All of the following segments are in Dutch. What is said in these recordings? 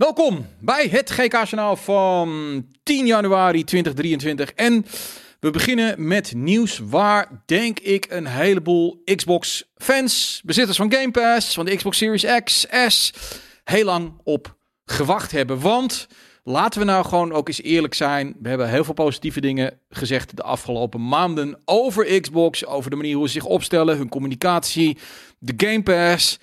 Welkom bij het GK-journaal van 10 januari 2023. En we beginnen met nieuws waar, denk ik, een heleboel Xbox-fans, bezitters van Game Pass, van de Xbox Series X, S, heel lang op gewacht hebben. Want laten we nou gewoon ook eens eerlijk zijn. We hebben heel veel positieve dingen gezegd de afgelopen maanden over Xbox, over de manier hoe ze zich opstellen, hun communicatie, de Game Pass.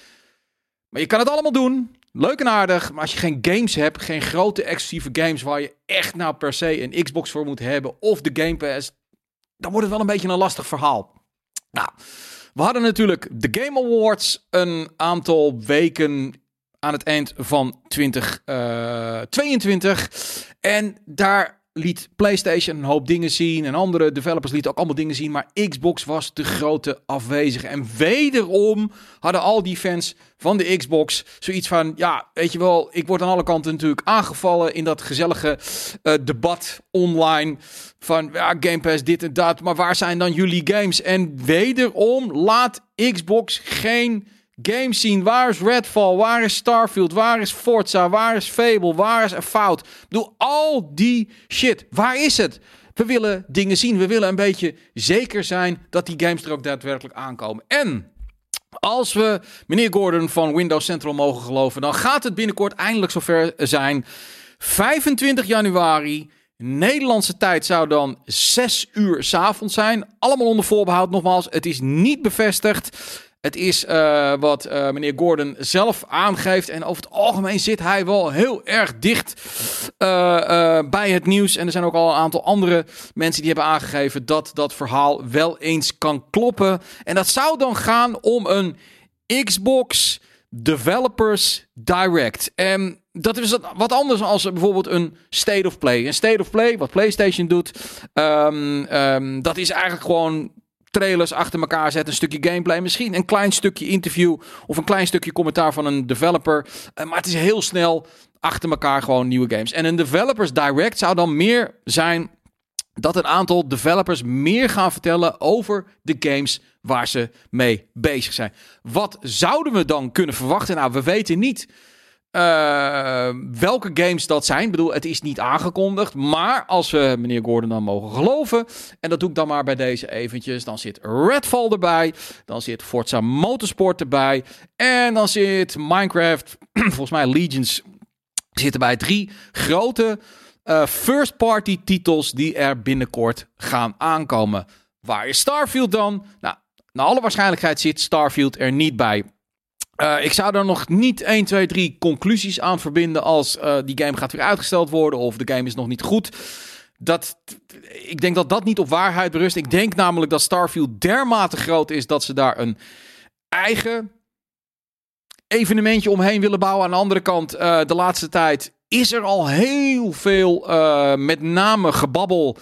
Maar je kan het allemaal doen. Leuk en aardig, maar als je geen games hebt, geen grote exclusieve games waar je echt nou per se een Xbox voor moet hebben of de Game Pass, dan wordt het wel een beetje een lastig verhaal. Nou, we hadden natuurlijk de Game Awards een aantal weken aan het eind van 2022. en daar liet PlayStation een hoop dingen zien en andere developers lieten ook allemaal dingen zien, maar Xbox was de grote afwezige. En wederom hadden al die fans van de Xbox zoiets van, ja, weet je wel, ik word aan alle kanten natuurlijk aangevallen in dat gezellige uh, debat online van, ja, Game Pass dit en dat, maar waar zijn dan jullie games? En wederom laat Xbox geen games zien. Waar is Redfall? Waar is Starfield? Waar is Forza? Waar is Fable? Waar is Fout? Bedoel, al die shit. Waar is het? We willen dingen zien. We willen een beetje zeker zijn dat die games er ook daadwerkelijk aankomen. En als we meneer Gordon van Windows Central mogen geloven, dan gaat het binnenkort eindelijk zover zijn. 25 januari. Nederlandse tijd zou dan 6 uur s'avonds zijn. Allemaal onder voorbehoud. Nogmaals, het is niet bevestigd. Het is uh, wat uh, meneer Gordon zelf aangeeft. En over het algemeen zit hij wel heel erg dicht uh, bij het nieuws. En er zijn ook al een aantal andere mensen die hebben aangegeven dat dat verhaal wel eens kan kloppen. En dat zou dan gaan om een Xbox Developers Direct. En dat is wat anders dan bijvoorbeeld een State of Play. Een State of Play, wat PlayStation doet, um, um, dat is eigenlijk gewoon trailers achter elkaar zetten, een stukje gameplay, misschien een klein stukje interview of een klein stukje commentaar van een developer. Uh, maar het is heel snel achter elkaar gewoon nieuwe games. En een developers direct zou dan meer zijn dat een aantal developers meer gaan vertellen over de games waar ze mee bezig zijn. Wat zouden we dan kunnen verwachten? Nou, we weten niet uh, welke games dat zijn. Ik bedoel, het is niet aangekondigd. Maar als we meneer Gordon dan mogen geloven. En dat doe ik dan maar bij deze eventjes. Dan zit Redfall erbij. Dan zit Forza Motorsport erbij. En dan zit Minecraft. volgens mij Legions. Zitten bij drie grote uh, first-party titels. Die er binnenkort gaan aankomen. Waar is Starfield dan? Nou, naar alle waarschijnlijkheid zit Starfield er niet bij. Uh, ik zou er nog niet 1, 2, 3 conclusies aan verbinden als uh, die game gaat weer uitgesteld worden of de game is nog niet goed. Dat, ik denk dat dat niet op waarheid berust. Ik denk namelijk dat Starfield dermate groot is dat ze daar een eigen evenementje omheen willen bouwen. Aan de andere kant, uh, de laatste tijd is er al heel veel, met name gebabbel,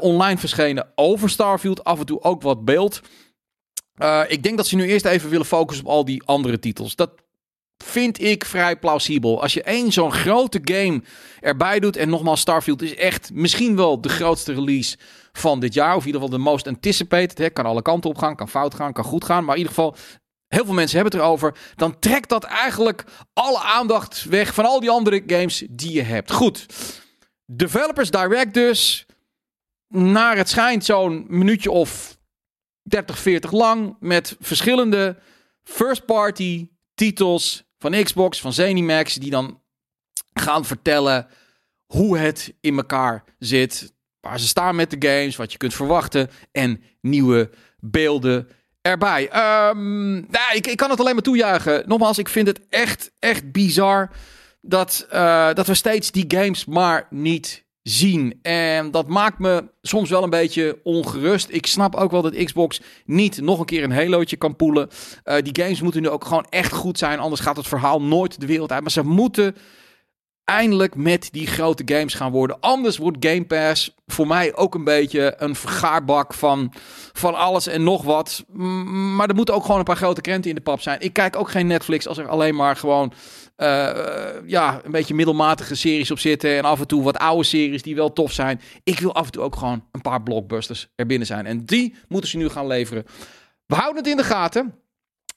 online verschenen over Starfield. Af en toe ook wat beeld. Uh, ik denk dat ze nu eerst even willen focussen op al die andere titels. Dat vind ik vrij plausibel. Als je één zo'n grote game erbij doet. En nogmaals, Starfield is echt misschien wel de grootste release van dit jaar. Of in ieder geval de most anticipated. Hè. Kan alle kanten op gaan, kan fout gaan, kan goed gaan. Maar in ieder geval, heel veel mensen hebben het erover. Dan trekt dat eigenlijk alle aandacht weg van al die andere games die je hebt. Goed. Developers Direct dus. Naar het schijnt zo'n minuutje of 30, 40 lang met verschillende first-party titels van Xbox, van Zenimax, die dan gaan vertellen hoe het in elkaar zit, waar ze staan met de games, wat je kunt verwachten en nieuwe beelden erbij. Um, nou, ik, ik kan het alleen maar toejuichen. Nogmaals, ik vind het echt, echt bizar dat, uh, dat we steeds die games maar niet zien. En dat maakt me soms wel een beetje ongerust. Ik snap ook wel dat Xbox niet nog een keer een Halo'tje kan poelen. Uh, die games moeten nu ook gewoon echt goed zijn. Anders gaat het verhaal nooit de wereld uit. Maar ze moeten eindelijk met die grote games gaan worden. Anders wordt Game Pass voor mij ook een beetje een vergaarbak van, van alles en nog wat. Maar er moeten ook gewoon een paar grote krenten in de pap zijn. Ik kijk ook geen Netflix als er alleen maar gewoon uh, ja, een beetje middelmatige series op zitten. En af en toe wat oude series die wel tof zijn. Ik wil af en toe ook gewoon een paar blockbusters er binnen zijn. En die moeten ze nu gaan leveren. We houden het in de gaten.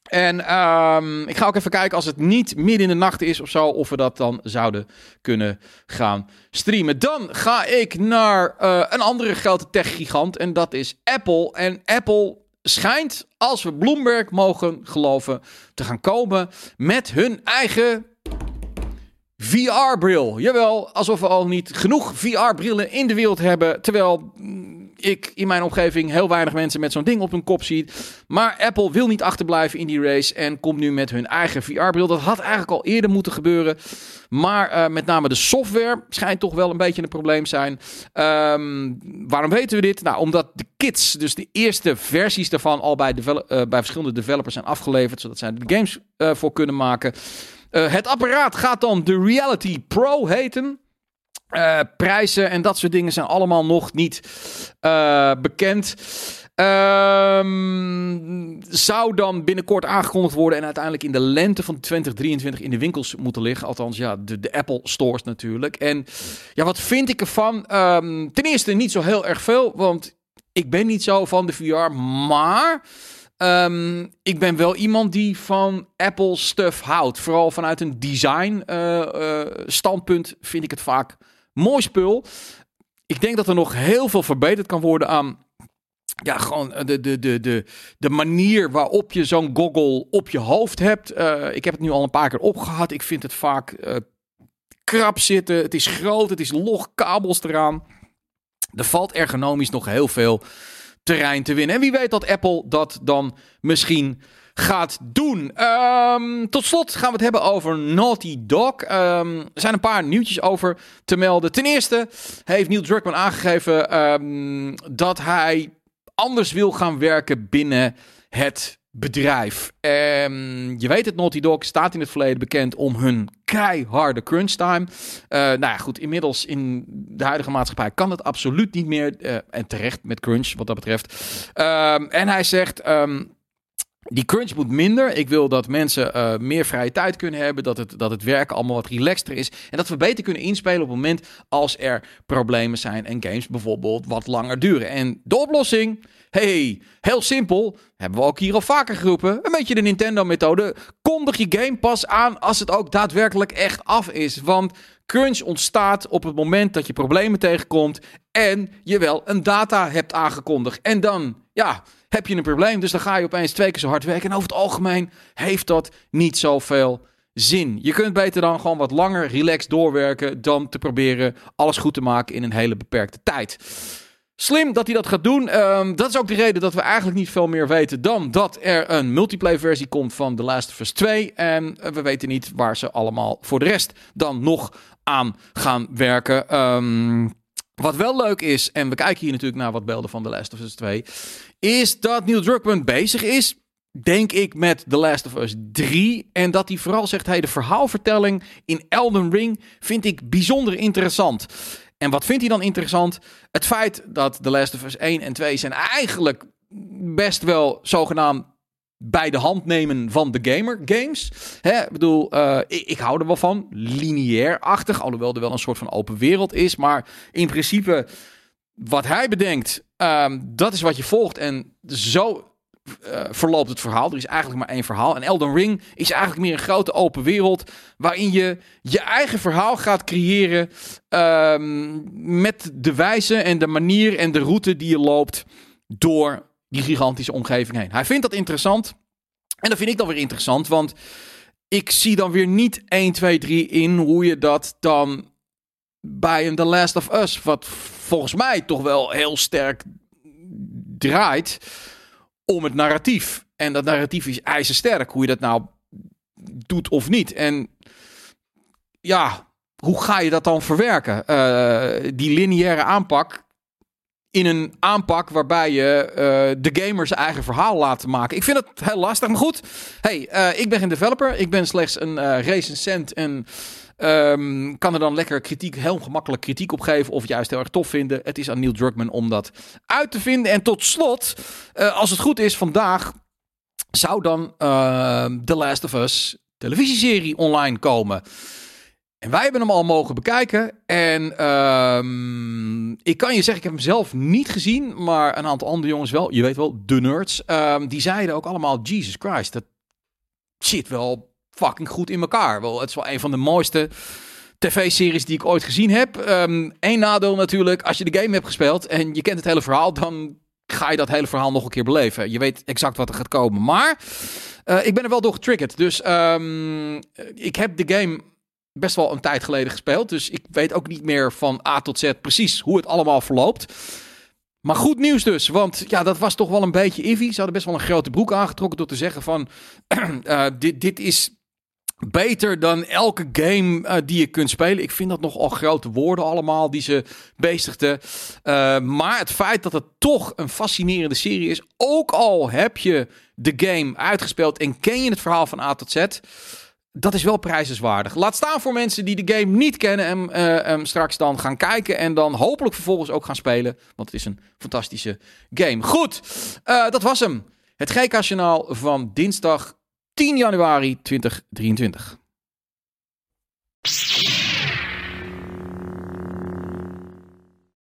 En ehm, ik ga ook even kijken als het niet midden in de nacht is of zo, of we dat dan zouden kunnen gaan streamen. Dan ga ik naar uh, een andere grote tech-gigant en dat is Apple. En Apple schijnt, als we Bloomberg mogen geloven, te gaan komen met hun eigen VR-bril. Jawel, alsof we al niet genoeg VR-brillen in de wereld hebben. Terwijl ik in mijn omgeving heel weinig mensen met zo'n ding op hun kop zie. Maar Apple wil niet achterblijven in die race en komt nu met hun eigen VR-bril. Dat had eigenlijk al eerder moeten gebeuren. Maar uh, met name de software schijnt toch wel een beetje een probleem zijn. Um, waarom weten we dit? Nou, omdat de kits, dus de eerste versies daarvan, al bij, uh, bij verschillende developers zijn afgeleverd. Zodat zij de games uh, voor kunnen maken. het apparaat gaat dan de Reality Pro heten. Uh, prijzen en dat soort dingen zijn allemaal nog niet uh, bekend. Um, zou dan binnenkort aangekondigd worden en uiteindelijk in de lente van 2023 in de winkels moeten liggen. Althans, ja, de, de Apple stores natuurlijk. En ja, wat vind ik ervan? Um, ten eerste niet zo heel erg veel, want ik ben niet zo van de VR, maar... Um, ik ben wel iemand die van Apple stuff houdt. Vooral vanuit een design uh, uh, standpunt vind ik het vaak Mooi spul. Ik denk dat er nog heel veel verbeterd kan worden aan ja, gewoon de, de, de, de, de manier waarop je zo'n goggle op je hoofd hebt. Uh, ik heb het nu al een paar keer opgehad. Ik vind het vaak uh, krap zitten. Het is groot, het is log, kabels eraan. Er valt ergonomisch nog heel veel terrein te winnen. En wie weet dat Apple dat dan misschien gaat doen. Um, tot slot gaan we het hebben over Naughty Dog. Um, er zijn een paar nieuwtjes over te melden. Ten eerste heeft Neil Druckmann aangegeven um, dat hij anders wil gaan werken binnen het bedrijf. je weet het, Naughty Dog staat in het verleden bekend om hun keiharde crunch time. Uh, nou ja, goed, inmiddels in de huidige maatschappij kan het absoluut niet meer. Uh, en terecht met crunch wat dat betreft. en hij zegt... Die crunch moet minder. Ik wil dat mensen uh, meer vrije tijd kunnen hebben. Dat het, dat het werken allemaal wat relaxter is. En dat we beter kunnen inspelen op het moment als er problemen zijn. En games bijvoorbeeld wat langer duren. En de oplossing. Hey, heel simpel. Hebben we ook hier al vaker geroepen. Een beetje de Nintendo-methode. Kondig je Game Pass aan als het ook daadwerkelijk echt af is. Want crunch ontstaat op het moment dat je problemen tegenkomt. En je wel een data hebt aangekondigd. En dan, ja heb je een probleem. Dus dan ga je opeens twee keer zo hard werken. En over het algemeen heeft dat niet zoveel zin. Je kunt beter dan gewoon wat langer relaxed doorwerken dan te proberen alles goed te maken in een hele beperkte tijd. Slim dat hij dat gaat doen. Um, dat is ook de reden dat we eigenlijk niet veel meer weten dan dat er een multiplayer versie komt van The Last of Us 2. En we weten niet waar ze allemaal voor de rest dan nog aan gaan werken. Um, wat wel leuk is, en we kijken hier natuurlijk naar wat beelden van The Last of Us 2, is dat Neil Druckmann bezig is, denk ik, met The Last of Us 3. En dat hij vooral zegt, hey, de verhaalvertelling in Elden Ring vind ik bijzonder interessant. En wat vindt hij dan interessant? Het feit dat The Last of Us 1 en 2 zijn eigenlijk best wel zogenaamd bij de hand nemen van de gamer games. Hè, ik bedoel, uh, ik, ik, hou er wel van. Lineair-achtig, alhoewel er wel een soort van open wereld is. Maar in principe, wat hij bedenkt, um, dat is wat je volgt. En zo uh, verloopt het verhaal. Er is eigenlijk maar één verhaal. En Elden Ring is eigenlijk meer een grote open wereld. Waarin je je eigen verhaal gaat creëren. Um, met de wijze en de manier en de route die je loopt door die gigantische omgeving heen. Hij vindt dat interessant. En dat vind ik dan weer interessant, want ik zie dan weer niet 1, 2, 3 in hoe je dat dan bij een The Last of Us, wat volgens mij toch wel heel sterk draait om het narratief. En dat narratief is ijzersterk, hoe je dat nou doet of niet. En ja, hoe ga je dat dan verwerken? Uh, die lineaire aanpak, in een aanpak waarbij je uh, de gamers eigen verhaal laat maken. Ik vind het heel lastig, maar goed. Hey, uh, ik ben geen developer. Ik ben slechts een uh, recensent en um, kan er dan lekker kritiek, heel gemakkelijk kritiek op geven of juist heel erg tof vinden. Het is aan Neil Druckmann om dat uit te vinden. En tot slot, als het goed is, vandaag zou dan ehm, The Last of Us televisieserie online komen. En wij hebben hem al mogen bekijken. En um, ik kan je zeggen, ik heb hem zelf niet gezien. Maar een aantal andere jongens wel. Je weet wel, de nerds. Um, die zeiden ook allemaal, Jesus Christ, dat zit wel fucking goed in elkaar. Wel, het is wel een van de mooiste tv-series die ik ooit gezien heb. Eén ehm, nadeel natuurlijk, als je de game hebt gespeeld en je kent het hele verhaal, dan ga je dat hele verhaal nog een keer beleven. Je weet exact wat er gaat komen. Maar uh, ik ben er wel door getriggerd. Dus ik heb de game best wel een tijd geleden gespeeld. Dus ik weet ook niet meer van A tot Z precies hoe het allemaal verloopt. Maar goed nieuws dus, want ja, dat was toch wel een beetje iffy. Ze hadden best wel een grote broek aangetrokken door te zeggen van... uh, dit, dit is beter dan elke game uh, die je kunt spelen. Ik vind dat nogal grote woorden allemaal die ze bezigden. Uh, maar het feit dat het toch een fascinerende serie is... ook al heb je de game uitgespeeld en ken je het verhaal van A tot Z dat is wel prijzenswaardig. Laat staan voor mensen die de game niet kennen en eh, ehm, straks dan gaan kijken en dan hopelijk vervolgens ook gaan spelen. Want het is een fantastische game. Goed, eh, dat was hem. Het GK-journaal van dinsdag 10 januari 2023.